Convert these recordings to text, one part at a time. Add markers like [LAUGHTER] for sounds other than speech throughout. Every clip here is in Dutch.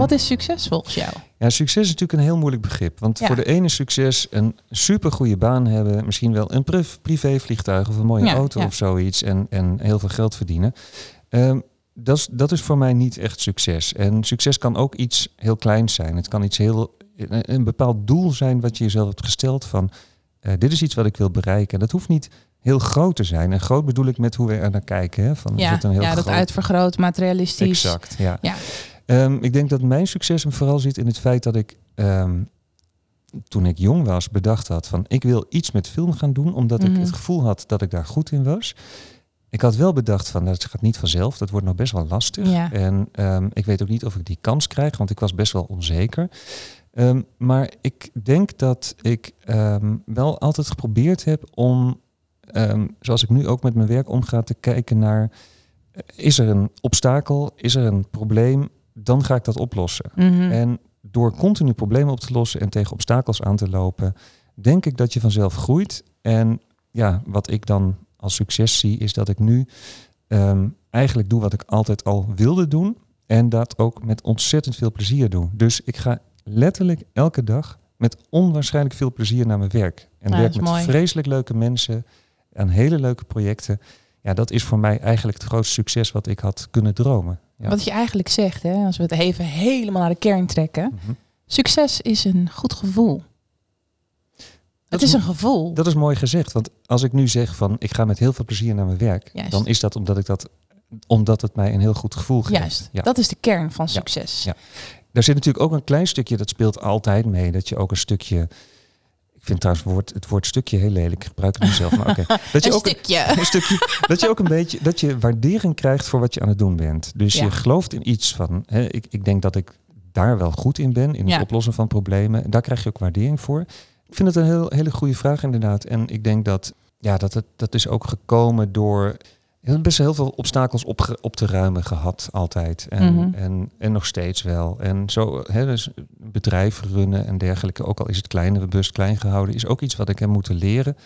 Wat is succes volgens jou? Ja, succes is natuurlijk een heel moeilijk begrip. Want Ja. voor de ene is succes een supergoeie baan hebben, misschien wel een pri- privévliegtuig of een mooie Ja, auto ja. of zoiets en, en heel veel geld verdienen. Ehm, dat, is, dat is voor mij niet echt succes. En succes kan ook iets heel kleins zijn. Het kan iets heel, een, bepaald doel zijn wat je jezelf hebt gesteld van eh, dit is iets wat ik wil bereiken. En dat hoeft niet heel groot te zijn. En groot bedoel ik met hoe we er naar kijken. Hè? Van, is Ja, het een heel ja dat groot- uitvergroot, materialistisch. Exact, ja. Ja. Ehm, ik denk dat mijn succes hem vooral zit in het feit dat ik ehm, toen ik jong was bedacht had van ik wil iets met film gaan doen omdat Mhm. ik het gevoel had dat ik daar goed in was. Ik had wel bedacht van dat gaat niet vanzelf, dat wordt nog best wel lastig. Ja. En ehm, ik weet ook niet of ik die kans krijg, want ik was best wel onzeker. Maar ik denk dat ik wel altijd geprobeerd heb om, zoals ik nu ook met mijn werk omga, te kijken naar eh, is er een obstakel, is er een probleem, dan ga ik dat oplossen. Mhm. En door continu problemen op te lossen en tegen obstakels aan te lopen, denk ik dat je vanzelf groeit. En ja, wat ik dan als succes zie, is dat ik nu ehm, eigenlijk doe wat ik altijd al wilde doen. En dat ook met ontzettend veel plezier doe. Dus ik ga letterlijk elke dag met onwaarschijnlijk veel plezier naar mijn werk. En Ja, werk met mooi. vreselijk leuke mensen aan hele leuke projecten. Ja, dat is voor mij eigenlijk het grootste succes wat ik had kunnen dromen. Ja. Wat je eigenlijk zegt, hè, als we het even helemaal naar de kern trekken. Mhm. Succes is een goed gevoel. het is een gevoel. Dat is mooi gezegd. Want als ik nu zeg van ik ga met heel veel plezier naar mijn werk, Juist. dan is dat omdat ik dat omdat het mij een heel goed gevoel geeft. Juist, Ja. dat is de kern van succes. Ja. Daar zit natuurlijk ook een klein stukje, dat speelt altijd mee, dat je ook een stukje. Ik vind trouwens het woord, het woord stukje heel lelijk. Ik gebruik het niet zelf, maar. [LAUGHS] Dat je Een ook stukje. een stukje, dat je ook een beetje, dat je waardering krijgt voor wat je aan het doen bent. Dus Ja. je gelooft in iets van, hè, ik, ik denk dat ik daar wel goed in ben, in het Ja. oplossen van problemen. En daar krijg je ook waardering voor. Ik vind het een heel, hele goede vraag inderdaad. En ik denk dat, ja, dat, het, dat is ook gekomen door heel- best heel veel obstakels op, op te ruimen gehad altijd. En, Mhm. en, en nog steeds wel. En zo, hè, dus bedrijf runnen en dergelijke, ook al is het klein en bewust klein gehouden, is ook iets wat ik heb moeten leren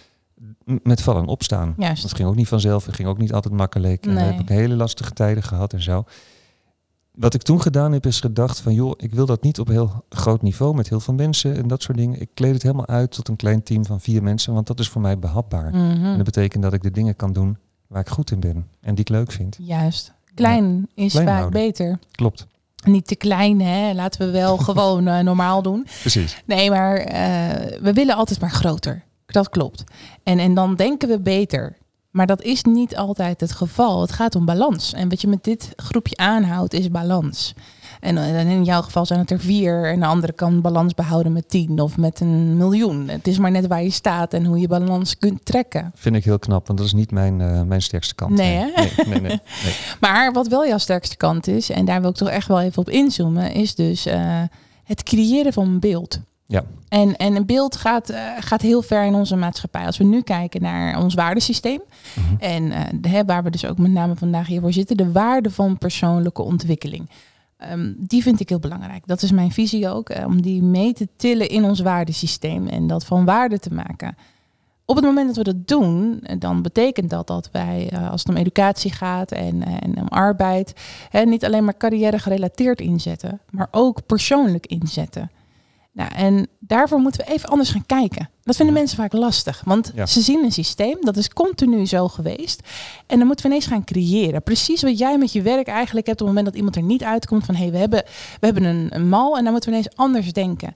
met vallen en opstaan. Juist. Dat ging ook niet vanzelf, het ging ook niet altijd makkelijk. En Nee. we hebben hele lastige tijden gehad en zo. Wat ik toen gedaan heb, is gedacht van joh, ik wil dat niet op heel groot niveau met heel veel mensen en dat soort dingen. Ik kleed het helemaal uit tot een klein team van vier mensen, want dat is voor mij behapbaar. Mhm. En dat betekent dat ik de dingen kan doen waar ik goed in ben en die ik leuk vind. Juist. Klein is Klein vaak houden. beter. Klopt, Niet te klein, hè? Laten we wel [LAUGHS] gewoon eh, normaal doen. precies. Nee, maar eh, we willen altijd maar groter. Dat klopt. En, en dan denken we beter. Maar dat is niet altijd het geval. Het gaat om balans. En wat je met dit groepje aanhoudt, is balans. En eh, in jouw geval zijn het er vier. En de andere kan balans behouden met tien of met een miljoen. Het is maar net waar je staat en hoe je balans kunt trekken. Vind ik heel knap, want dat is niet mijn, eh, mijn sterkste kant. Nee, nee, hè? nee, nee. [LAUGHS] Maar wat wel jouw sterkste kant is, en daar wil ik toch echt wel even op inzoomen, is dus eh, het creëren van een beeld. Ja. En, en een beeld gaat, gaat heel ver in onze maatschappij. Als we nu kijken naar ons waardesysteem. Mhm. En de, waar we dus ook met name vandaag hiervoor zitten, de waarde van persoonlijke ontwikkeling. Ehm, die vind ik heel belangrijk. Dat is mijn visie ook, eh, om die mee te tillen in ons waardesysteem en dat van waarde te maken. Op het moment dat we dat doen, eh, dan betekent dat dat wij, eh, als het om educatie gaat en, en om arbeid, hè, niet alleen maar carrière gerelateerd inzetten, maar ook persoonlijk inzetten. Nou, en daarvoor moeten we even anders gaan kijken. Dat vinden mensen vaak lastig, want Ja. ze zien een systeem dat is continu zo geweest. En dan moeten we ineens gaan creëren. Precies wat jij met je werk eigenlijk hebt op het moment dat iemand er niet uitkomt van hé, hey, we hebben, we hebben een, een mal en dan moeten we ineens anders denken.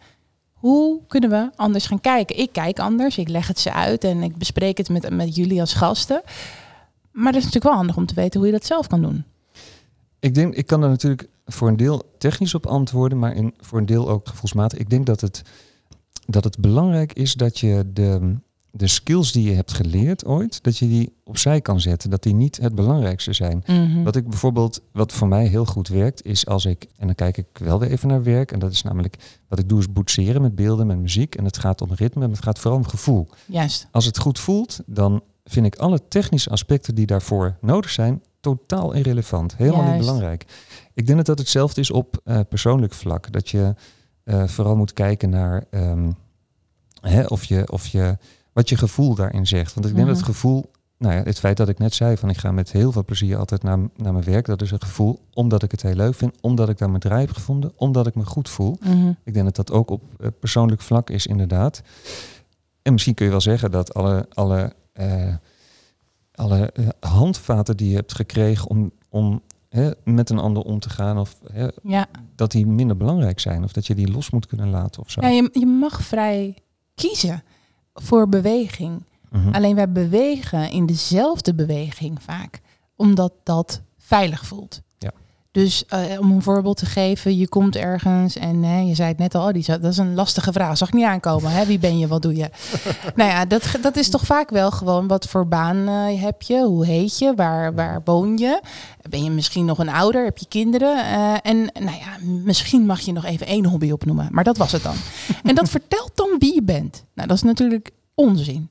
hoe kunnen we anders gaan kijken? Ik kijk anders, ik leg het ze uit en ik bespreek het met, met jullie als gasten. Maar het is natuurlijk wel handig om te weten hoe je dat zelf kan doen. Ik denk, ik kan er natuurlijk voor een deel technisch op antwoorden, maar in, voor een deel ook gevoelsmatig. Ik denk dat het, dat het belangrijk is dat je de, de skills die je hebt geleerd ooit, dat je die opzij kan zetten. Dat die niet het belangrijkste zijn. Mhm. Wat ik bijvoorbeeld, wat voor mij heel goed werkt, is als ik, en dan kijk ik wel weer even naar werk, en dat is namelijk, wat ik doe is boetseren met beelden, met muziek. En het gaat om ritme, het gaat vooral om gevoel. Juist. Als het goed voelt, dan vind ik alle technische aspecten die daarvoor nodig zijn, totaal irrelevant. Helemaal niet belangrijk. Ik denk dat dat hetzelfde is op eh, persoonlijk vlak. Dat je eh, vooral moet kijken naar ehm, hè, of je, of je, wat je gevoel daarin zegt. Want ik denk dat Mhm. het gevoel, nou ja, het feit dat ik net zei van ik ga met heel veel plezier altijd naar, naar mijn werk, dat is een gevoel omdat ik het heel leuk vind, omdat ik daar mijn draai heb gevonden, omdat ik me goed voel. Mhm. Ik denk dat dat ook op eh, persoonlijk vlak is, inderdaad. En misschien kun je wel zeggen dat alle, alle, alle eh, handvaten die je hebt gekregen om, om hè, met een ander om te gaan, of hè, Ja, dat die minder belangrijk zijn, of dat je die los moet kunnen laten of zo. ja je, je mag vrij kiezen voor beweging. Mhm. Alleen wij bewegen in dezelfde beweging vaak, omdat dat veilig voelt. Ja. Dus eh, om een voorbeeld te geven, je komt ergens en hè, je zei het net al, die, dat is een lastige vraag, zag ik niet aankomen. Hè? Wie ben je, wat doe je? [LAUGHS] nou ja, dat, dat is toch vaak wel gewoon wat voor baan eh, heb je, hoe heet je, waar, waar woon je? Ben je misschien nog een ouder, heb je kinderen? Eh, en nou ja, misschien mag je nog even één hobby opnoemen, maar dat was het dan. [LAUGHS] en dat vertelt dan wie je bent. Nou, dat is natuurlijk onzin.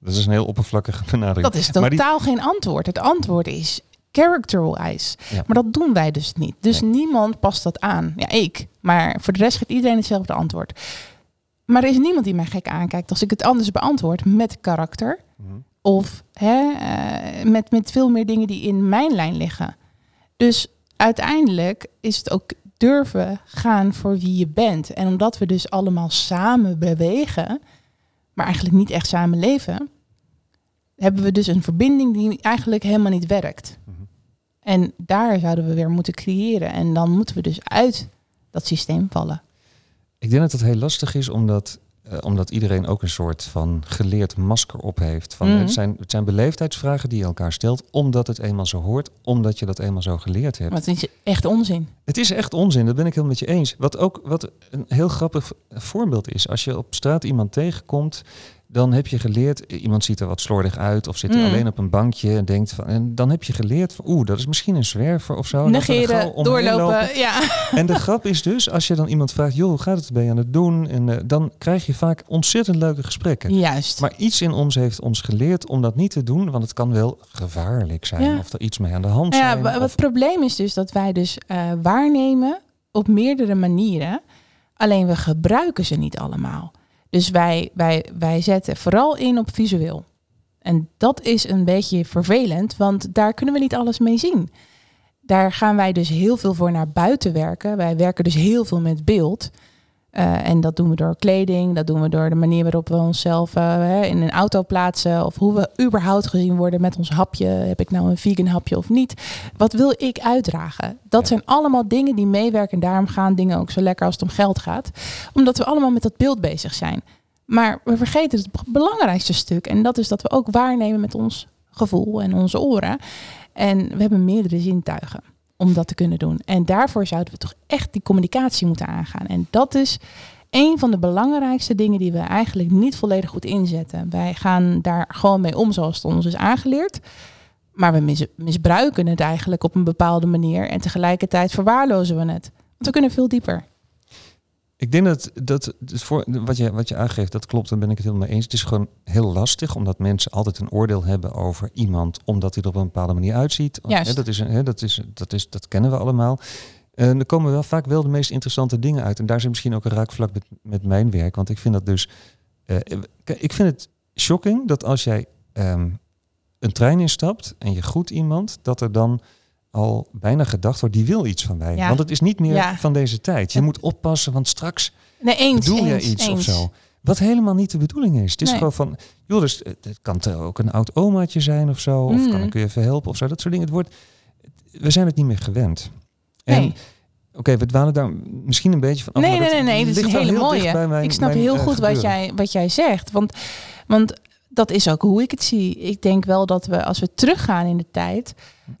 Dat is een heel oppervlakkige benadering. Dat is die- totaal geen antwoord. Het antwoord is character-wise. Ja. Maar dat doen wij dus niet. Dus Nee. niemand past dat aan. Ja, ik. Maar voor de rest geeft iedereen hetzelfde antwoord. Maar er is niemand die mij gek aankijkt als ik het anders beantwoord met karakter. Mhm. Of hè, eh, met, met veel meer dingen die in mijn lijn liggen. Dus uiteindelijk is het ook durven gaan voor wie je bent. En omdat we dus allemaal samen bewegen, maar eigenlijk niet echt samen leven, hebben we dus een verbinding die eigenlijk helemaal niet werkt. Mhm. En daar zouden we weer moeten creëren. En dan moeten we dus uit dat systeem vallen. Ik denk dat het heel lastig is omdat, eh, omdat iedereen ook een soort van geleerd masker op heeft. Van, Mhm. het, zijn, het zijn beleefdheidsvragen die je elkaar stelt, omdat het eenmaal zo hoort, omdat je dat eenmaal zo geleerd hebt. Maar het is echt onzin. Het is echt onzin, dat ben ik helemaal met je eens. Wat ook wat een heel grappig voorbeeld is, als je op straat iemand tegenkomt, dan heb je geleerd, iemand ziet er wat slordig uit of zit er Mm. alleen op een bankje en denkt van, en dan heb je geleerd van, oeh, dat is misschien een zwerver of zo. Er Negeren, doorlopen. lopen. Ja. En de grap is dus, als je dan iemand vraagt, joh, hoe gaat het, ben je aan het doen? En eh, dan krijg je vaak ontzettend leuke gesprekken. Juist. Maar iets in ons heeft ons geleerd om dat niet te doen, want het kan wel gevaarlijk zijn. Ja. Of er iets mee aan de hand ja, zijn. of- het probleem is dus dat wij dus eh, waarnemen op meerdere manieren. Alleen we gebruiken ze niet allemaal. Dus wij, wij, wij zetten vooral in op visueel. En dat is een beetje vervelend, want daar kunnen we niet alles mee zien. Daar gaan wij dus heel veel voor naar buiten werken. Wij werken dus heel veel met beeld. Eh, en dat doen we door kleding, dat doen we door de manier waarop we onszelf eh, in een auto plaatsen. Of hoe we überhaupt gezien worden met ons hapje. Heb ik nou een vegan hapje of niet? Wat wil ik uitdragen? Dat Ja. zijn allemaal dingen die meewerken. En daarom gaan dingen ook zo lekker als het om geld gaat. Omdat we allemaal met dat beeld bezig zijn. Maar we vergeten het belangrijkste stuk. En dat is dat we ook waarnemen met ons gevoel en onze oren. En we hebben meerdere zintuigen om dat te kunnen doen. En daarvoor zouden we toch echt die communicatie moeten aangaan. En dat is een van de belangrijkste dingen die we eigenlijk niet volledig goed inzetten. Wij gaan daar gewoon mee om zoals het ons is aangeleerd. Maar we mis- misbruiken het eigenlijk op een bepaalde manier. En tegelijkertijd verwaarlozen we het. Want we kunnen veel dieper. Ik denk dat, dat het voor, wat, je, wat je aangeeft, dat klopt, daar ben ik het helemaal mee eens. Het is gewoon heel lastig, omdat mensen altijd een oordeel hebben over iemand, omdat hij er op een bepaalde manier uitziet. Juist. Dat, is, dat, is, dat, is, dat kennen we allemaal. En er komen wel vaak wel de meest interessante dingen uit. En daar zit misschien ook een raakvlak met, met mijn werk. Want ik vind dat dus. eh, ik vind het shocking dat als jij ehm, een trein instapt en je groet iemand, dat er dan al bijna gedacht wordt, die wil iets van mij. Ja. Want het is niet meer Ja. van deze tijd. Je moet oppassen, want straks Nee, eens. bedoel je iets eens. of zo. Wat helemaal niet de bedoeling is. Het is Nee. gewoon van, joh, dus, het het kan ook een oud omaatje zijn of zo. Of Mm. kan ik je even helpen of zo. Dat soort dingen. Het wordt, we zijn het niet meer gewend. En Nee. Oké, we dwalen daar misschien een beetje van af. Nee, nee, nee, nee. Dat is een hele mooie. mijn- ik snap mijn, heel eh, goed wat jij, wat jij zegt. Want, want dat is ook hoe ik het zie. Ik denk wel dat we, als we teruggaan in de tijd,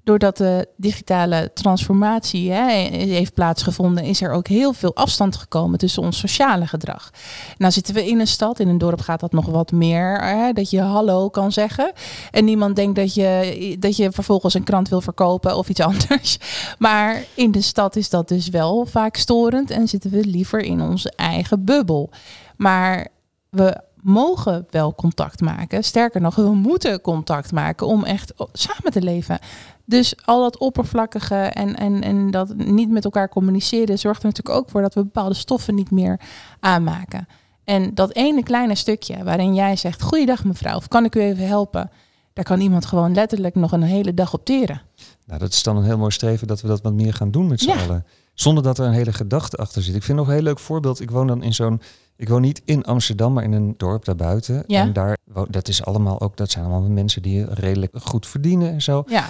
doordat de digitale transformatie hè, heeft plaatsgevonden, is er ook heel veel afstand gekomen tussen ons sociale gedrag. Nou zitten we in een stad, in een dorp gaat dat nog wat meer, hè, dat je hallo kan zeggen. En niemand denkt dat je, dat je vervolgens een krant wil verkopen of iets [LAUGHS] anders. Maar in de stad is dat dus wel vaak storend en zitten we liever in onze eigen bubbel. Maar we mogen wel contact maken. Sterker nog, we moeten contact maken om echt samen te leven. Dus al dat oppervlakkige en, en, en dat niet met elkaar communiceren zorgt er natuurlijk ook voor dat we bepaalde stoffen niet meer aanmaken. En dat ene kleine stukje waarin jij zegt: Goeiedag mevrouw, of kan ik u even helpen? Daar kan iemand gewoon letterlijk nog een hele dag op teren. Nou, dat is dan een heel mooi streven dat we dat wat meer gaan doen met z'n Ja. allen. Zonder dat er een hele gedachte achter zit. Ik vind nog een heel leuk voorbeeld. Ik woon dan in zo'n. Ik woon niet in Amsterdam, maar in een dorp daarbuiten. Ja. En daar, dat is allemaal ook, dat zijn allemaal mensen die redelijk goed verdienen en zo. Ja.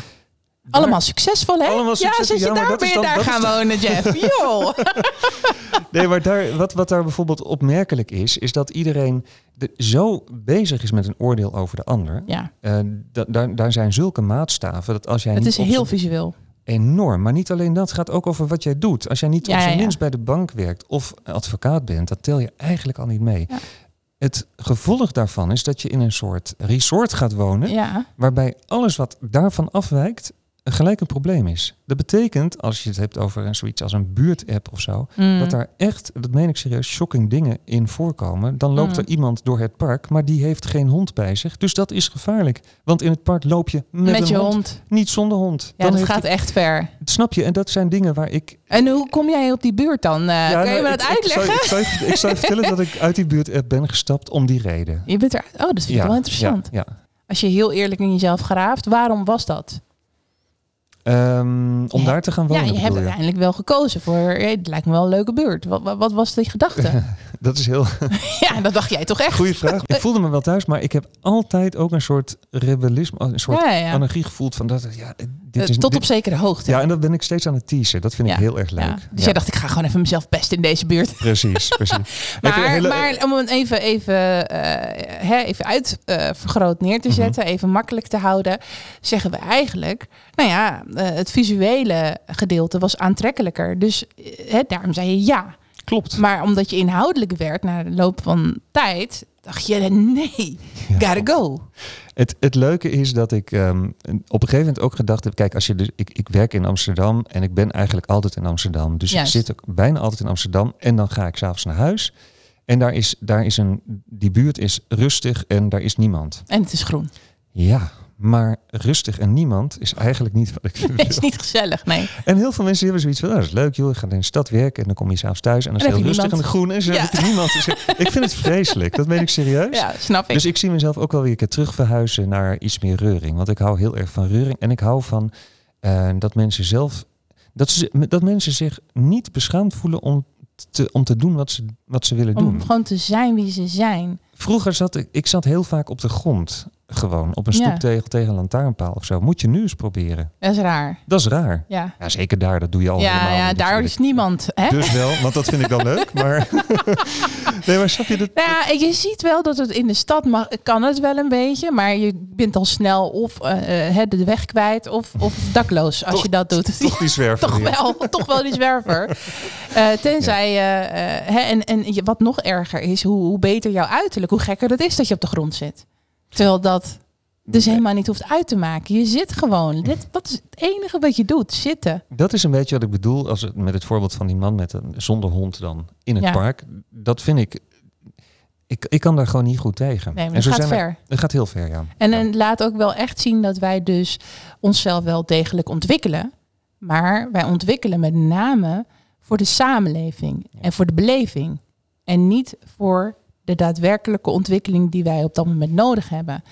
Allemaal succesvol, hè? Allemaal ja, succesvol. zit je Ja, daar, dat je daar dat is gaan dan- wonen, Jeff? [LAUGHS] Nee, maar daar, wat, wat daar bijvoorbeeld opmerkelijk is, is dat iedereen de- zo bezig is met een oordeel over de ander. Ja, Eh, da- daar, daar zijn zulke maatstaven dat als jij het is heel visueel. enorm. Maar niet alleen dat, het gaat ook over wat jij doet. Als jij niet Ja, op zijn ja. minst bij de bank werkt of advocaat bent, dan tel je eigenlijk al niet mee. Ja. Het gevolg daarvan is dat je in een soort resort gaat wonen, Ja, waarbij alles wat daarvan afwijkt gelijk een probleem is. Dat betekent, als je het hebt over een zoiets als een buurtapp of zo, Mm. dat daar echt, dat meen ik serieus, shocking dingen in voorkomen. Dan loopt Mm. er iemand door het park, maar die heeft geen hond bij zich. Dus dat is gevaarlijk. Want in het park loop je met, met een je hond, hond. niet zonder hond. Ja, dat heeft gaat echt ver. Snap je? En dat zijn dingen waar ik... En hoe kom jij op die buurt dan? Eh, Ja, kan je nou, me ik- dat ik zou- uitleggen? Ik zou, ik zou vertellen dat ik uit die buurt ben gestapt om die reden. Je bent er. Oh, dat vind ik wel interessant. Ja, ja. Als je heel eerlijk in jezelf graaft, waarom was dat? Ehm, om daar te gaan wonen, ja, je hebt uiteindelijk wel gekozen voor. eh, Het lijkt me wel een leuke buurt. Wat, wat, wat was die gedachte? [LAUGHS] Dat is heel [LAUGHS] ja, dat dacht jij toch echt? goede vraag. Ik voelde me wel thuis, maar ik heb altijd ook een soort rebellisme, een soort Ja, ja. anarchie gevoeld van dat. Ja, dit Eh, is Tot dit- op zekere hoogte. Ja, en dat ben ik steeds aan het teasen. Dat vind ik heel erg leuk. Ja. Dus jij dacht, ik ga gewoon even mezelf pesten in deze buurt. Precies, [LAUGHS] precies. Maar, hele- maar om het even, even, eh, hè, even uit eh, vergroot neer te Mhm. zetten, even makkelijk te houden, zeggen we eigenlijk, nou ja, het visuele gedeelte was aantrekkelijker. Dus hè, daarom zei je ja. Klopt. Maar omdat je inhoudelijk werd na de loop van tijd, dacht je nee, [LAUGHS] gotta go. Het, het leuke is dat ik ehm, op een gegeven moment ook gedacht heb: kijk, als je dus, ik, ik werk in Amsterdam en ik ben eigenlijk altijd in Amsterdam. Dus Juist. ik zit ook bijna altijd in Amsterdam en dan ga ik s'avonds naar huis. En daar is, daar is een, die buurt is rustig en daar is niemand. En het is groen. Ja, maar rustig en niemand is eigenlijk niet wat ik [LAUGHS] wil. Het is niet gezellig, nee. En heel veel mensen hebben zoiets van, nou, dat is leuk joh, je gaat in de stad werken en dan kom je s'avonds thuis en dan is En het heel rustig en niemand. groen en zo Ja. heb niemand. Dus [LAUGHS] ik vind het vreselijk, dat meen ik serieus. Ja, snap ik. Dus ik zie mezelf ook wel weer een keer terug verhuizen naar iets meer reuring. Want ik hou heel erg van reuring. En ik hou van eh, dat mensen zelf. Dat, ze, dat mensen zich niet beschaamd voelen om te, om te doen wat ze, wat ze willen Om doen. gewoon te zijn wie ze zijn. Vroeger zat ik, ik zat heel vaak op de grond. Gewoon op een Ja. stoeptegel tegen een lantaarnpaal of zo. Moet je nu eens proberen. Dat is raar. Dat is raar. Ja, Ja, zeker daar. Dat doe je al helemaal ja, ja niet daar is niemand. Hè? Dus wel, want dat vind ik dan leuk. Maar [LAUGHS] nee, maar snap je dat? Nou ja, je ziet wel dat het in de stad mag, kan het wel een beetje, maar je bent al snel of eh, eh, de weg kwijt of, of dakloos als Toch- je dat doet. Toch die zwerver. [LAUGHS] toch wel, toch wel die zwerver. [LAUGHS] Eh, tenzij, eh, eh, hè, en, en wat nog erger is, hoe, hoe beter jouw uiterlijk, hoe gekker het is dat je op de grond zit. Terwijl dat dus helemaal niet hoeft uit te maken. Je zit gewoon. Dit, dat is het enige wat je doet, zitten. Dat is een beetje wat ik bedoel als het, met het voorbeeld van die man met een, zonder hond dan in het Ja. park. Dat vind ik, ik, ik kan daar gewoon niet goed tegen. Nee, maar En dat gaat er- ver. Het gaat heel ver, ja. En Ja. het laat ook wel echt zien dat wij dus onszelf wel degelijk ontwikkelen. Maar wij ontwikkelen met name voor de samenleving Ja. en voor de beleving. En niet voor de daadwerkelijke ontwikkeling die wij op dat moment nodig hebben.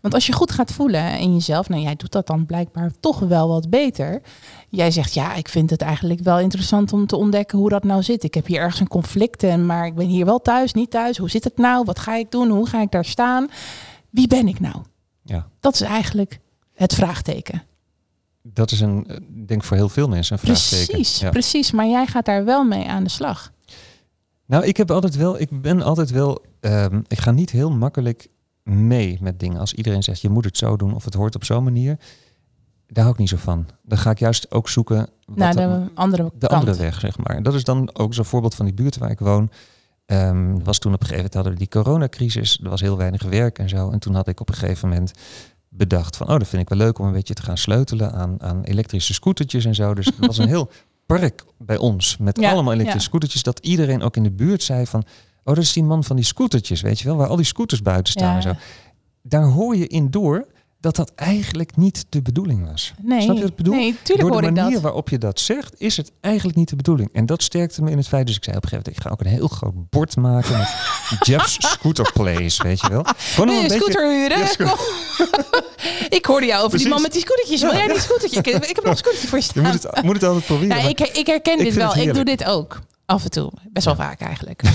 Want als je goed gaat voelen in jezelf, nou jij doet dat dan blijkbaar toch wel wat beter. Jij zegt ja, ik vind het eigenlijk wel interessant om te ontdekken hoe dat nou zit. Ik heb hier ergens een conflict, en, maar ik ben hier wel thuis, niet thuis. Hoe zit het nou? Wat ga ik doen? Hoe ga ik daar staan? Wie ben ik nou? Ja. Dat is eigenlijk het vraagteken. dat is een, eh, ik denk voor heel veel mensen een vraagteken. Precies, Ja. precies. Maar jij gaat daar wel mee aan de slag. Nou, ik heb altijd wel, ik ben altijd wel, ehm, ik ga niet heel makkelijk mee met dingen. Als iedereen zegt, je moet het zo doen of het hoort op zo'n manier, daar hou ik niet zo van. Dan ga ik juist ook zoeken wat Naar de andere de kant. andere weg, zeg maar. Dat is dan ook zo'n voorbeeld van die buurt waar ik woon. Ehm, was toen op een gegeven moment hadden we die coronacrisis. Er was heel weinig werk en zo. En toen had ik op een gegeven moment bedacht van... oh, dat vind ik wel leuk om een beetje te gaan sleutelen aan, aan elektrische scootertjes en zo. Dus er was een heel park bij ons met Ja, allemaal elektrische ja. scootertjes. Dat iedereen ook in de buurt zei van... oh, dat is die man van die scootertjes, weet je wel. Waar al die scooters buiten staan en zo. Daar hoor je in door dat dat eigenlijk niet de bedoeling was. Nee, Snap je wat ik bedoel? nee, tuurlijk Door de manier dat. waarop je dat zegt, is het eigenlijk niet de bedoeling. En dat sterkte me in het feit. Dus ik zei op een gegeven moment, ik ga ook een heel groot bord maken met [LAUGHS] Jeff's Scooter Plays, weet je wel. Gewoon je een beetje- scooter huren? Ja, [LAUGHS] ik hoorde jou over die man met die scootertjes. Wil Ja, jij die scootertje? Ik, ik heb nog een scootertje voor je Je moet het, moet het altijd proberen. Ja, ik, ik herken Ik dit wel. Ik doe dit ook. Af en toe. Best wel vaak eigenlijk. [LAUGHS]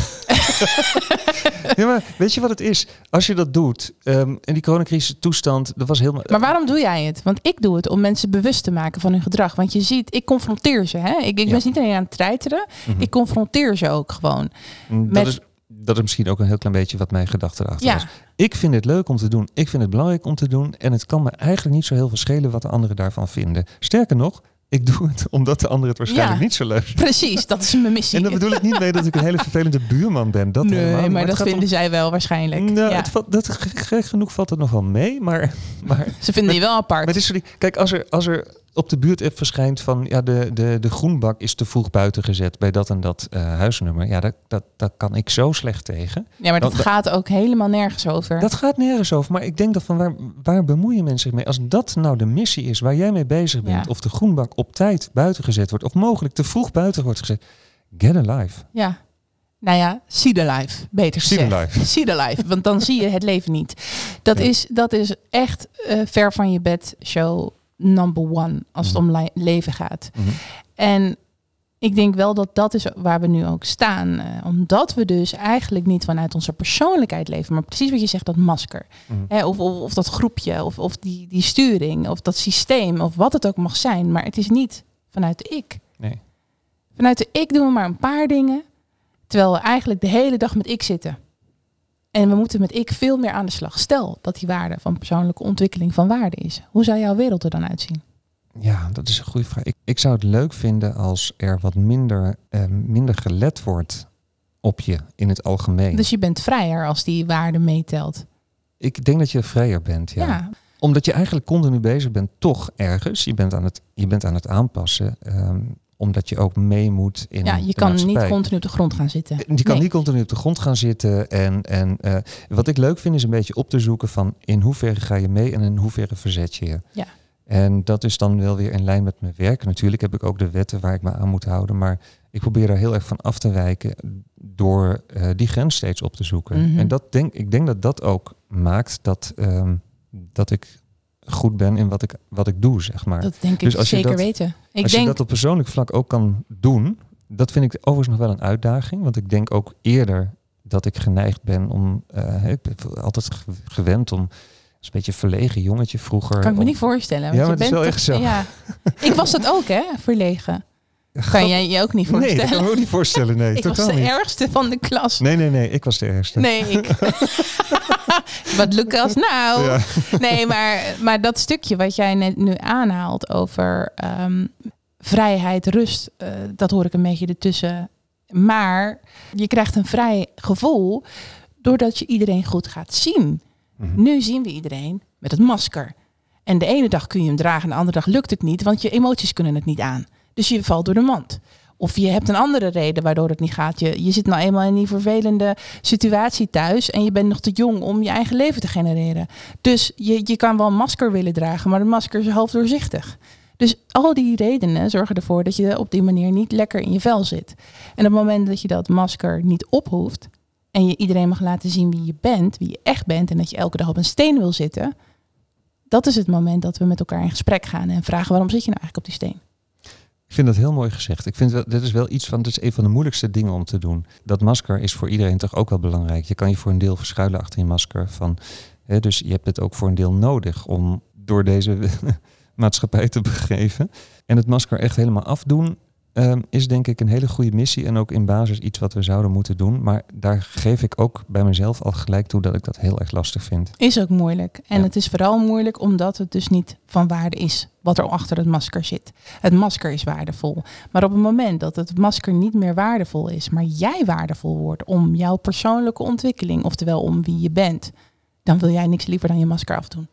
ja, maar weet je wat het is? Als je dat doet, ehm, en die coronacrisis toestand, dat was helemaal... Maar waarom doe jij het? Want ik doe het om mensen bewust te maken van hun gedrag. Want je ziet, ik confronteer ze. Hè? Ik, ik Ja. ben niet alleen aan het treiteren. Mhm. Ik confronteer ze ook gewoon. dat, met- is, dat is misschien ook een heel klein beetje wat mijn gedachte erachter Ja, was. Ik vind het leuk om te doen. Ik vind het belangrijk om te doen. En het kan me eigenlijk niet zo heel veel schelen wat de anderen daarvan vinden. Sterker nog, ik doe het omdat de anderen het waarschijnlijk Ja. niet zo leuk vinden. precies. Dat is mijn missie. En daar bedoel ik niet mee dat ik een hele vervelende buurman ben. Dat helemaal nee, niet. maar het dat vinden om- zij wel waarschijnlijk. Nou, ja. het valt, dat, gek genoeg valt het nog wel mee. Maar, maar, Ze vinden je wel apart. maar het is die, kijk, als er, als er op de buurt-app verschijnt van... ja, de, de, de groenbak is te vroeg buiten gezet bij dat en dat eh, huisnummer. Ja, dat, dat, dat kan ik zo slecht tegen. ja, maar dat dat- gaat ook helemaal nergens over. Dat gaat nergens over. Maar ik denk dat van waar, waar bemoeien mensen zich mee? Als dat nou de missie is waar jij mee bezig bent... Ja. of de groenbak op tijd buiten gezet wordt... of mogelijk te vroeg buiten wordt gezet... Get a life. Ja. Nou ja, see the life. Beter See the gezegd. life. [LAUGHS] See the life. Want dan zie je het leven niet. Dat, Ja. is, dat is echt eh, ver van je bed show number one. Als het om li- leven gaat. Mhm. En ik denk wel dat dat is waar we nu ook staan. Eh, omdat we dus eigenlijk niet vanuit onze persoonlijkheid leven. Maar precies wat je zegt, dat masker. Mhm. Hè, of, of, of dat groepje. Of, of die, die sturing. Of dat systeem. Of wat het ook mag zijn. Maar het is niet vanuit de ik. Nee. Vanuit de ik doen we maar een paar dingen. Terwijl we eigenlijk de hele dag met ik zitten. En we moeten met ik veel meer aan de slag. Stel dat die waarde van persoonlijke ontwikkeling van waarde is. Hoe zou jouw wereld er dan uitzien? Ja, dat is een goede vraag. Ik, ik zou het leuk vinden als er wat minder, eh, minder gelet wordt op je in het algemeen. Dus je bent vrijer als die waarde meetelt. ik denk dat je vrijer bent, ja. Ja, Omdat je eigenlijk continu bezig bent, toch ergens. Je bent aan het, je bent aan het aanpassen. ehm, omdat je ook mee moet in ja, je kan niet continu op de grond gaan zitten. Je kan Nee. niet continu op de grond gaan zitten. En, en eh, wat ik leuk vind is een beetje op te zoeken van in hoeverre ga je mee en in hoeverre verzet je je. Ja. En dat is dan wel weer in lijn met mijn werk. Natuurlijk heb ik ook de wetten waar ik me aan moet houden. Maar ik probeer daar heel erg van af te wijken door eh, die grens steeds op te zoeken. Mhm. En dat denk, ik denk dat dat ook maakt dat, ehm, dat ik goed ben in wat ik, wat ik doe, zeg maar. Dat denk ik Dus als je zeker dat- weten. Ik Als denk, je dat op persoonlijk vlak ook kan doen, dat vind ik overigens nog wel een uitdaging. Want ik denk ook eerder dat ik geneigd ben om, eh, ik ben altijd ge- gewend om, een beetje verlegen jongetje vroeger. kan ik me om- niet voorstellen. want Ja, je maar het is wel echt zo. Ja. [LAUGHS] Ik was dat ook, hè, verlegen. Kan jij je ook niet Nee, voorstellen? kan ik me ook niet voorstellen. Nee, [LAUGHS] ik was de niet. ergste van de klas. Nee, nee, nee, ik was de ergste. Nee, ik. [LAUGHS] Wat Lucas, nou. Ja. Nee, maar, maar dat stukje wat jij net nu aanhaalt over ehm, vrijheid, rust, eh, dat hoor ik een beetje ertussen. Maar je krijgt een vrij gevoel doordat je iedereen goed gaat zien. Mhm. Nu zien we iedereen met het masker. En de ene dag kun je hem dragen en de andere dag lukt het niet, want je emoties kunnen het niet aan. Dus je valt door de mand. Of je hebt een andere reden waardoor het niet gaat. Je, je zit nou eenmaal in die vervelende situatie thuis en je bent nog te jong om je eigen leven te genereren. Dus je, je kan wel een masker willen dragen, maar de masker is half doorzichtig. Dus al die redenen zorgen ervoor dat je op die manier niet lekker in je vel zit. En op het moment dat je dat masker niet ophoeft en je iedereen mag laten zien wie je bent, wie je echt bent en dat je elke dag op een steen wil zitten, dat is het moment dat we met elkaar in gesprek gaan en vragen waarom zit je nou eigenlijk op die steen? Vind dat heel mooi gezegd. Ik vind wel, dit is wel iets van, dit is een van de moeilijkste dingen om te doen. Dat masker is voor iedereen toch ook wel belangrijk. Je kan je voor een deel verschuilen achter je masker. Van, hè, dus je hebt het ook voor een deel nodig om door deze [LAUGHS] maatschappij te begeven. En het masker echt helemaal afdoen ehm, is denk ik een hele goede missie en ook in basis iets wat we zouden moeten doen. Maar daar geef ik ook bij mezelf al gelijk toe dat ik dat heel erg lastig vind. Is ook moeilijk. En Ja. het is vooral moeilijk omdat het dus niet van waarde is wat er achter het masker zit. Het masker is waardevol. Maar op het moment dat het masker niet meer waardevol is, maar jij waardevol wordt om jouw persoonlijke ontwikkeling, oftewel om wie je bent, dan wil jij niks liever dan je masker afdoen.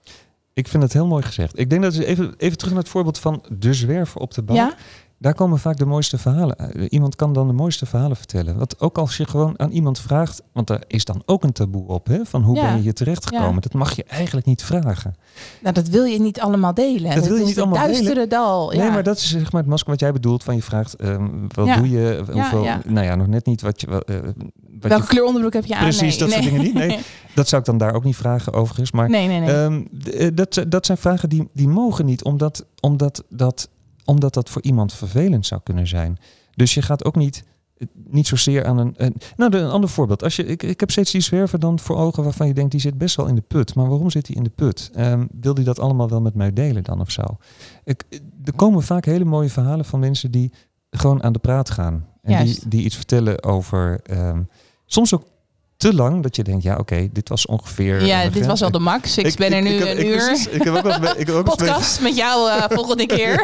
Ik vind het heel mooi gezegd. Ik denk dat we even, even terug naar het voorbeeld van de zwerver op de bank. Ja? Daar komen vaak de mooiste verhalen. uit. Iemand kan dan de mooiste verhalen vertellen. Wat ook als je gewoon aan iemand vraagt, want daar is dan ook een taboe op, hè, van hoe Ja. ben je hier terechtgekomen? Ja. Dat mag je eigenlijk niet vragen. Nou, dat wil je niet allemaal delen. Dat wil je niet allemaal duistere dal. Nee, ja. maar dat is zeg maar het masker wat jij bedoelt. Van je vraagt, ehm, wat doe je? Hoeveel. Nou ja, nog net niet wat je... wat, wat Welke je kleur onderbroek heb je aan? Precies, nee, dat soort nee. dingen niet. Nee. [LAUGHS] dat zou ik dan daar ook niet vragen overigens. Maar nee, nee, nee. Ehm, eh, dat, dat zijn vragen die, die mogen niet, omdat, omdat, dat, omdat dat voor iemand vervelend zou kunnen zijn. Dus je gaat ook niet, eh, niet zozeer aan een. een nou, een ander voorbeeld. Als je, ik, ik heb steeds die zwerver dan voor ogen waarvan je denkt, die zit best wel in de put. Maar waarom zit hij in de put? Ehm, wil die dat allemaal wel met mij delen dan of zo? Ik, er komen vaak hele mooie verhalen van mensen die gewoon aan de praat gaan. En die, Juist. die iets vertellen over. ehm, soms ook te lang dat je denkt, ja, oké, dit was ongeveer. ja, dit grens. was al de max. Ik, ben er nu een ik- uur. precies, ik heb ook wel eens, Podcast met jou eh, volgende [LAUGHS] keer.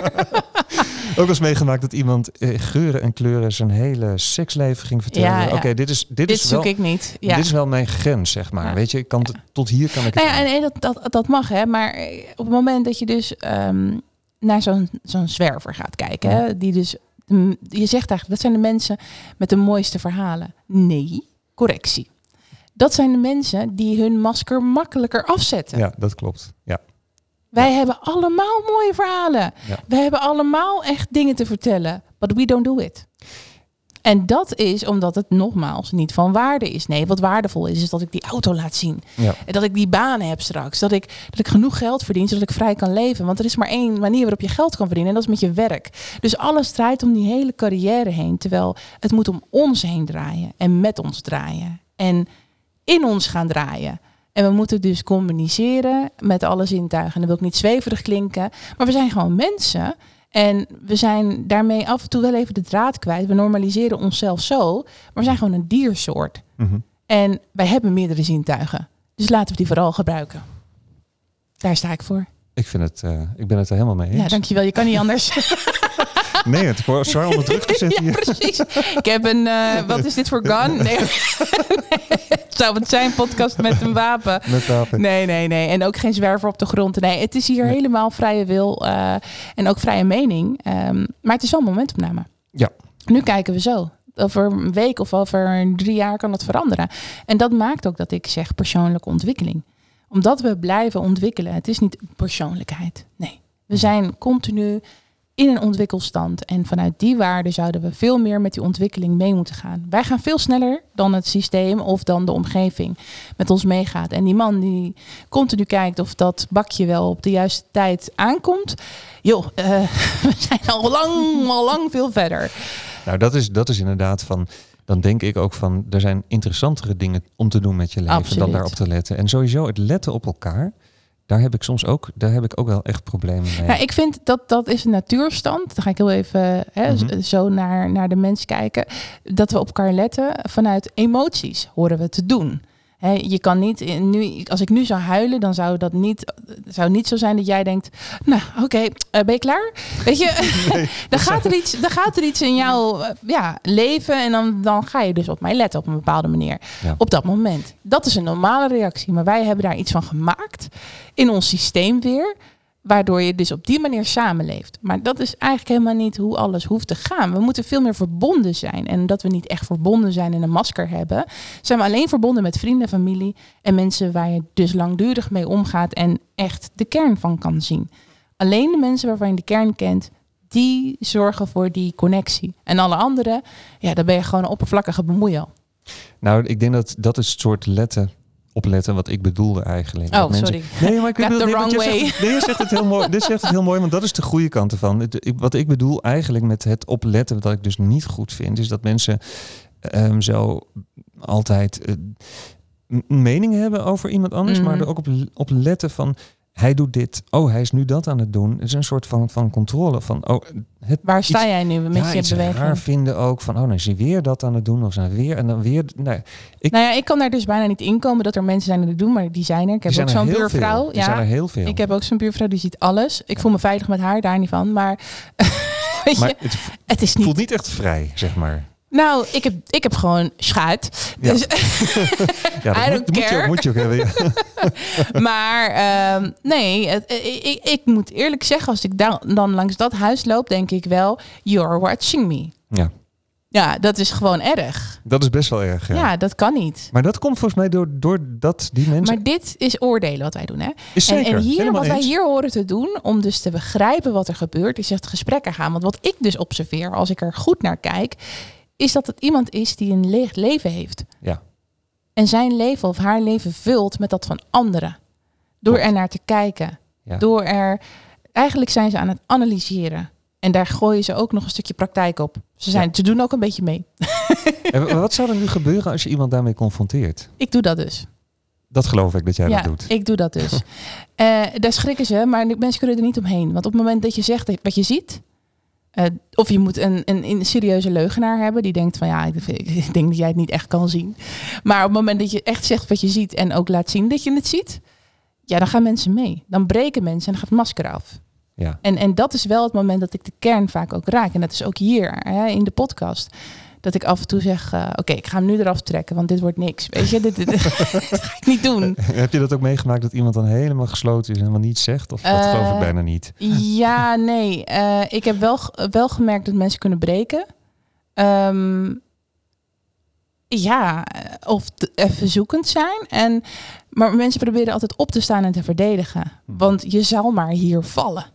ook wel eens meegemaakt dat iemand eh, geuren en kleuren zijn hele seksleven ging vertellen. Ja, ja. Oké, dit is, dit, Dit is wel, zoek ik niet. Ja. dit is wel mijn grens, zeg maar. Ja. Weet je, ik kan tot hier kan ik het Nou ja, en, en dat, dat, dat mag, hè. Maar eh, op het moment dat je dus ehm, naar zo'n zo'n zwerver gaat kijken, hè, die dus... mm, Je zegt eigenlijk, dat zijn de mensen met de mooiste verhalen. Nee, correctie. Dat zijn de mensen die hun masker makkelijker afzetten. Ja, dat klopt. Ja. Wij hebben allemaal mooie verhalen. Ja. We hebben allemaal echt dingen te vertellen. But we don't do it. En dat is omdat het nogmaals niet van waarde is. Nee, wat waardevol is, is dat ik die auto laat zien. Ja. En dat ik die banen heb straks. Dat ik, dat ik genoeg geld verdien, zodat ik vrij kan leven. Want er is maar één manier waarop je geld kan verdienen. En dat is met je werk. Dus alles draait om die hele carrière heen. Terwijl het moet om ons heen draaien. En met ons draaien. En in ons gaan draaien. En we moeten dus communiceren met alle zintuigen. En dan wil ik niet zweverig klinken. Maar we zijn gewoon mensen. En we zijn daarmee af en toe wel even de draad kwijt. We normaliseren onszelf zo. Maar we zijn gewoon een diersoort. Mhm. En wij hebben meerdere zintuigen. Dus laten we die vooral gebruiken. Daar sta ik voor. Ik, vind het, eh, ik ben het er helemaal mee eens. Ja, dankjewel. Je kan niet anders. [LAUGHS] Nee, het wordt zwaar onder druk gezet ja, hier. precies. Ik heb een, eh, wat is dit voor gun? Nee. nee. [LAUGHS] Het zou het zijn, podcast met een wapen. Met wapen. Nee, nee, nee. En ook geen zwerver op de grond. Nee, het is hier Nee. helemaal vrije wil eh, en ook vrije mening. Ehm, maar het is wel een momentopname. Ja. Nu kijken we zo. Over een week of over drie jaar kan het veranderen. En dat maakt ook dat ik zeg persoonlijke ontwikkeling. Omdat we blijven ontwikkelen. Het is niet persoonlijkheid. Nee. We zijn continu in een ontwikkelstand. En vanuit die waarde zouden we veel meer met die ontwikkeling mee moeten gaan. Wij gaan veel sneller dan het systeem of dan de omgeving met ons meegaat. En die man die continu kijkt of dat bakje wel op de juiste tijd aankomt. Joh, eh, [LAUGHS] we zijn al lang, al lang veel verder. Nou, dat is, dat is inderdaad van. Dan denk ik ook van. Er zijn interessantere dingen om te doen met je leven Absoluut. dan daarop te letten. En sowieso het letten op elkaar. Daar heb ik soms ook. Daar heb ik ook wel echt problemen mee. Nou, ik vind dat dat is een natuurstand. Dan ga ik heel even hè, Mhm. zo naar, naar de mens kijken. Dat we op elkaar letten vanuit emoties horen we te doen. Je kan niet nu, als ik nu zou huilen, dan zou dat niet, zou niet zo zijn dat jij denkt, nou oké, eh, ben je klaar? Weet je, [LAUGHS] [LAUGHS] dan, gaat er iets, dan gaat er iets in jouw eh, ja, leven en dan, dan ga je dus op mij letten op een bepaalde manier. Ja. Op dat moment. Dat is een normale reactie, maar wij hebben daar iets van gemaakt in ons systeem weer. Waardoor je dus op die manier samenleeft. Maar dat is eigenlijk helemaal niet hoe alles hoeft te gaan. We moeten veel meer verbonden zijn. En dat we niet echt verbonden zijn en een masker hebben, zijn we alleen verbonden met vrienden, familie en mensen waar je dus langdurig mee omgaat en echt de kern van kan zien. Alleen de mensen waarvan je de kern kent, die zorgen voor die connectie. En alle anderen, ja, dan ben je gewoon een oppervlakkige bemoeial. Nou, ik denk dat dat is het soort letten. Opletten wat ik bedoelde eigenlijk. Oh, mensen- sorry. Nee, maar ik bedoel, nee, wrong way. zegt, nee, je zegt het heel mooi. [LAUGHS] Dit zegt het heel mooi, want dat is de goede kant ervan. Het- Wat ik bedoel eigenlijk met het opletten, wat ik dus niet goed vind, is dat mensen ehm, zo altijd eh, een mening hebben over iemand anders, maar er ook op, op letten van hij doet dit. Oh, hij is nu dat aan het doen. Het is een soort van, van controle. Van, oh, het, Waar sta iets- jij nu met ja, je beweging? raar vinden ook. Van, oh, dan is hij weer dat aan het doen. Of zijn weer en dan weer. Nee, ik, Nou ja, ik kan daar dus bijna niet inkomen dat er mensen zijn die het doen, maar die zijn er. Ik heb ook zo'n buurvrouw. veel. Die zijn er Ja, heel veel. ik heb ook zo'n buurvrouw die ziet alles. Ik voel me veilig met haar, daar niet van. Maar, [LAUGHS] maar je, het het is niet. voelt niet echt vrij, zeg maar. Nou, ik heb, ik heb gewoon schuit. Ja. Dus, [LAUGHS] Ja, dat [LAUGHS] I moet, je, ook- moet je ook hebben. ja. [LAUGHS] maar ehm, nee, het- ik, ik, moet eerlijk zeggen, als ik dan, dan langs dat huis loop, denk ik wel, you're watching me. Ja, Ja, dat is gewoon erg. dat is best wel erg. Ja. Ja, dat kan niet. Maar dat komt volgens mij door, door dat die mensen... Maar dit is oordelen wat wij doen, hè? is En, zeker, en hier, helemaal wat wij hier horen te doen, om dus te begrijpen wat er gebeurt, is het gesprekken gaan. Want wat ik dus observeer, als ik er goed naar kijk, is dat het iemand is die een leeg leven heeft. Ja. En zijn leven of haar leven vult met dat van anderen. Door Klopt. er naar te kijken. Ja. Door er... Eigenlijk zijn ze aan het analyseren. En daar gooien ze ook nog een stukje praktijk op. Ze, zijn, ze doen ook een beetje mee. [LAUGHS] En wa- wat zou er nu gebeuren als je iemand daarmee confronteert? Ik doe dat dus. Dat geloof ik dat jij ja, dat doet. ik doe dat dus. [LAUGHS] Eh, daar schrikken ze, maar mensen kunnen er niet omheen. Want op het moment dat je zegt wat je ziet... eh, of je moet een, een, een serieuze leugenaar hebben die denkt van ja, ik, [LAUGHS] ik denk dat jij het niet echt kan zien. Maar op het moment dat je echt zegt wat je ziet en ook laat zien dat je het ziet, ja, dan gaan mensen mee. Dan breken mensen en dan gaat het masker af. Ja. En, en dat is wel het moment dat ik de kern vaak ook raak. En dat is ook hier hè, in de podcast. Dat ik af en toe zeg, eh, oké, ik ga hem nu eraf trekken, want dit wordt niks. Weet je, dit, dit, dit ga ik niet doen. [LAUGHS] Heb je dat ook meegemaakt dat iemand dan helemaal gesloten is en helemaal niets zegt? Of dat Eh, geloof ik bijna niet? Ja, nee. Eh, ik heb wel, wel gemerkt dat mensen kunnen breken. Ehm, ja, eh, of even zoekend zijn. En, maar mensen proberen altijd op te staan en te verdedigen. Want je zal maar hier vallen.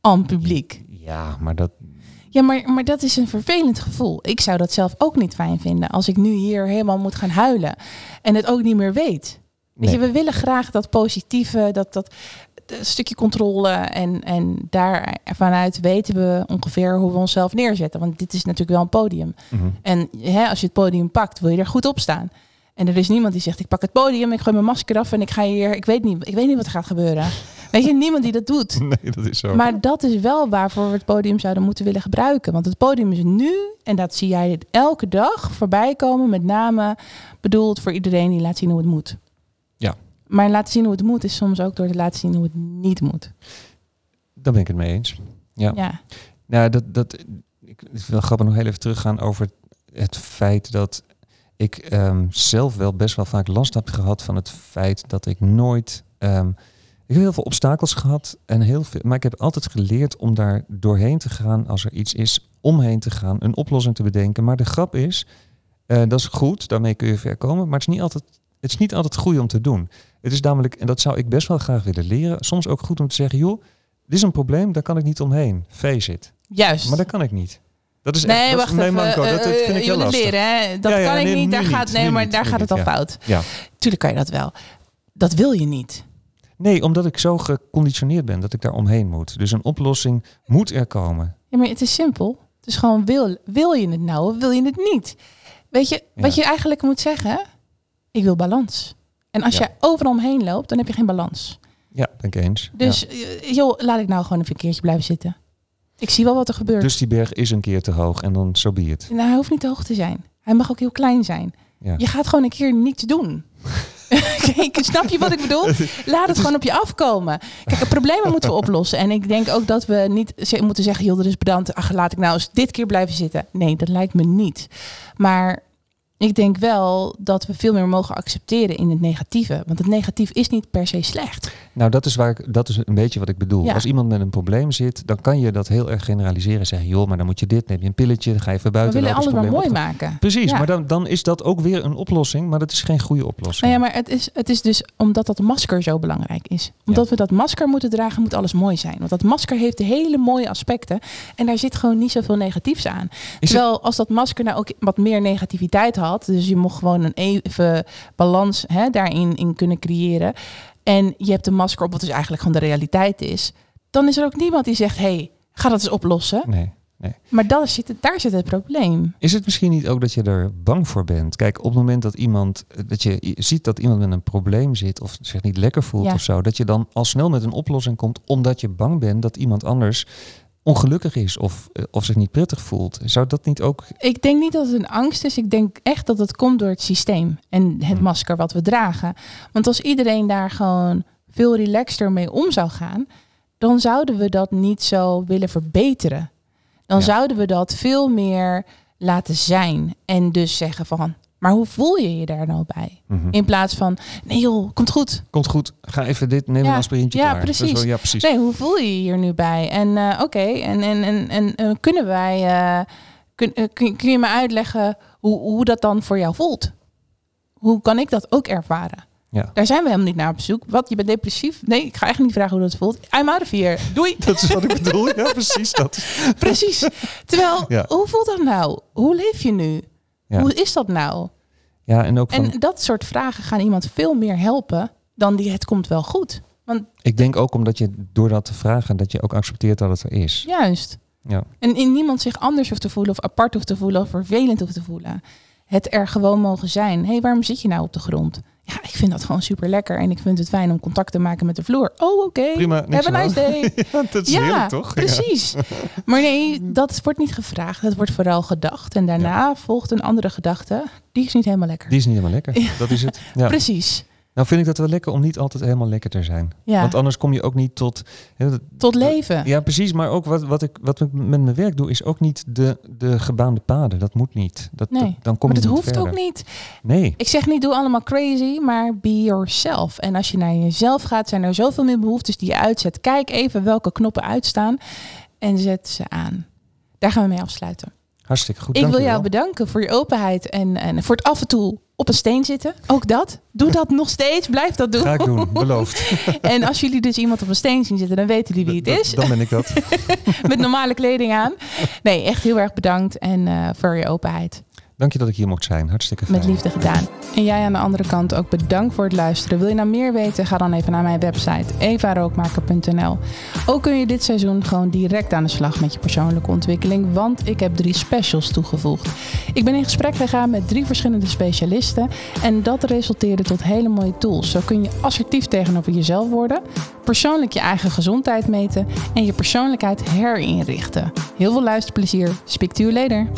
Aan publiek. Ja, maar dat... Ja, maar, maar dat is een vervelend gevoel. Ik zou dat zelf ook niet fijn vinden als ik nu hier helemaal moet gaan huilen en het ook niet meer weet. Weet je, we willen graag dat positieve, dat, dat, dat stukje controle en, en daar vanuit weten we ongeveer hoe we onszelf neerzetten. Want dit is natuurlijk wel een podium. Mhm. En hè, als je het podium pakt, wil je er goed op staan. En er is niemand die zegt, ik pak het podium, ik gooi mijn masker af en ik ga hier, ik weet niet, ik weet niet wat er gaat gebeuren. Weet je, niemand die dat doet. [LAUGHS] Nee, dat is zo. Maar dat is wel waarvoor we het podium zouden moeten willen gebruiken. Want het podium is nu, en dat zie jij elke dag voorbij komen, met name bedoeld voor iedereen die laat zien hoe het moet. Ja. Maar laten zien hoe het moet is soms ook door te laten zien hoe het niet moet. Daar ben ik het mee eens. Ja. Ja. Nou, dat, dat, ik wel grappig nog heel even teruggaan over het feit dat ik ehm, zelf wel best wel vaak last heb gehad van het feit dat ik nooit. ehm, ik heb heel veel obstakels gehad en heel veel, maar ik heb altijd geleerd om daar doorheen te gaan als er iets is, omheen te gaan, een oplossing te bedenken. Maar de grap is, eh, dat is goed, daarmee kun je ver komen, maar het is niet altijd, het is niet altijd goed om te doen. Het is namelijk, en dat zou ik best wel graag willen leren, soms ook goed om te zeggen, joh, dit is een probleem, daar kan ik niet omheen. Face it. Juist. Maar dat kan ik niet. Dat is nee, echt, dat wacht even. manco. Dat, dat eh, vind ik je heel lastig. leren, hè? Dat Ja, ja, kan ik nee, niet. Daar gaat, nee, maar daar gaat het al fout. Ja. Tuurlijk kan je dat wel. Dat wil je niet. Nee, omdat ik zo geconditioneerd ben dat ik daar omheen moet. Dus een oplossing moet er komen. Ja, maar het is simpel. Het is gewoon, wil, wil je het nou of wil je het niet? Weet je, wat Ja. je eigenlijk moet zeggen? Ik wil balans. En als Ja. jij overal omheen loopt, dan heb je geen balans. Ja, ben ik eens. Dus Ja. eh, joh, laat ik nou gewoon even een keertje blijven zitten. Ik zie wel wat er gebeurt. Dus die berg is een keer te hoog en dan so be it. Nou, hij hoeft niet te hoog te zijn. Hij mag ook heel klein zijn. Je gaat gewoon een keer niets doen. [LAUGHS] [LAUGHS] Kijk, snap je wat ik bedoel? [LAUGHS] Laat het gewoon op je afkomen. Kijk, de problemen moeten we [LAUGHS] oplossen. En ik denk ook dat we niet moeten zeggen... joh, er is bedankt. Ach, laat ik nou eens dit keer blijven zitten. Nee, dat lijkt me niet. Maar ik denk wel dat we veel meer mogen accepteren in het negatieve. Want het negatief is niet per se slecht. Nou, dat is, waar ik, dat is een beetje wat ik bedoel. Ja. Als iemand met een probleem zit, dan kan je dat heel erg generaliseren. Zeggen, joh, maar dan moet je dit, neem je een pilletje, dan ga je even We buiten willen lopen, alles maar mooi maken. Precies, Ja. maar dan, dan is dat ook weer een oplossing, maar dat is geen goede oplossing. Nou ja, maar het is, het is dus omdat dat masker zo belangrijk is. Omdat we dat masker moeten dragen, moet alles mooi zijn. Want dat masker heeft hele mooie aspecten. En daar zit gewoon niet zoveel negatiefs aan. Is Terwijl als dat masker nou ook wat meer negativiteit had. Dus je mocht gewoon een even balans hè, daarin in kunnen creëren. En je hebt een masker op wat dus eigenlijk gewoon de realiteit is. Dan is er ook niemand die zegt, hey, ga dat eens oplossen. Nee. nee. Maar dat zit, het- daar zit het probleem. Is het misschien niet ook dat je er bang voor bent? Kijk, op het moment dat iemand dat je ziet dat iemand met een probleem zit of zich niet lekker voelt Ja. of zo, dat je dan al snel met een oplossing komt omdat je bang bent dat iemand anders ongelukkig is of, eh, of zich niet prettig voelt. Zou dat niet ook Ik denk niet dat het een angst is. Ik denk echt dat het komt door het systeem en het Hmm. masker wat we dragen. Want als iedereen daar gewoon veel relaxter mee om zou gaan, dan zouden we dat niet zo willen verbeteren. Dan Ja. zouden we dat veel meer laten zijn. En dus zeggen van, maar hoe voel je je daar nou bij? Mhm. In plaats van, nee joh, komt goed. komt goed? Ga even dit neem Ja, een aspirintje ja, klaar. Precies. wel- ja, precies. Nee, hoe voel je je hier nu bij? En eh, oké, en, en, en, en eh, kunnen wij, eh, kun, kun, kun je me uitleggen hoe, hoe dat dan voor jou voelt? Hoe kan ik dat ook ervaren? Ja. Daar zijn we helemaal niet naar op zoek. Wat, je bent depressief? Nee, ik ga echt niet vragen hoe dat voelt. I'm out of here. Doei. [LAUGHS] Dat is wat ik bedoel. Ja, precies dat. Precies. Terwijl, Ja. hoe voelt dat nou? Hoe leef je nu? Ja. Hoe is dat nou? Ja, en ook van, En dat soort vragen gaan iemand veel meer helpen dan die het komt wel goed. Want ik denk ook omdat je door dat te vragen, dat je ook accepteert dat het er is. juist. Ja. En in niemand zich anders hoeft te voelen of apart hoeft te voelen of vervelend hoeft te voelen. Het er gewoon mogen zijn. Hé, hey, waarom zit je nou op de grond? Ja, ik vind dat gewoon super lekker. En ik vind het fijn om contact te maken met de vloer. Oh, oké. Prima, Have a nice day. [LAUGHS] Ja, dat is ja, heerlijk, toch? Ja. precies. Maar nee, dat wordt niet gevraagd. Dat wordt vooral gedacht. En daarna volgt een andere gedachte. Die is niet helemaal lekker. Die is niet helemaal lekker. Dat is het. Ja. Precies. Nou vind ik dat wel lekker om niet altijd helemaal lekker te zijn. Ja, Want anders kom je ook niet tot... dat- tot leven. Ja, precies. Maar ook wat, wat, ik, wat ik met mijn werk doe, is ook niet de, de gebaande paden. Dat moet niet. Dat, Nee, dat- dan kom maar je dat niet hoeft verder. ook niet. Nee. Ik zeg niet doe allemaal crazy, maar be yourself. En als je naar jezelf gaat, zijn er zoveel meer behoeftes die je uitzet. Kijk even welke knoppen uitstaan en zet ze aan. Daar gaan we mee afsluiten. Hartstikke goed. ik wil jou bedanken voor je openheid en, en voor het af en toe op een steen zitten. Ook dat. Doe dat nog steeds. Blijf dat doen. Ga ik doen, beloofd. [LAUGHS] En als jullie dus iemand op een steen zien zitten, dan weten jullie wie het is. Dan ben ik dat. [LAUGHS] Met normale kleding aan. Nee, echt heel erg bedankt en eh, voor je openheid. Dank je dat ik hier mocht zijn. Hartstikke fijn. Met liefde gedaan. En jij aan de andere kant ook bedankt voor het luisteren. Wil je nou meer weten? Ga dan even naar mijn website evarookmaker.nl. Ook kun je dit seizoen gewoon direct aan de slag met je persoonlijke ontwikkeling, want ik heb drie specials toegevoegd. Ik ben in gesprek gegaan met drie verschillende specialisten en dat resulteerde tot hele mooie tools. Zo kun je assertief tegenover jezelf worden, persoonlijk je eigen gezondheid meten en je persoonlijkheid herinrichten. Heel veel luisterplezier. Speak to you later.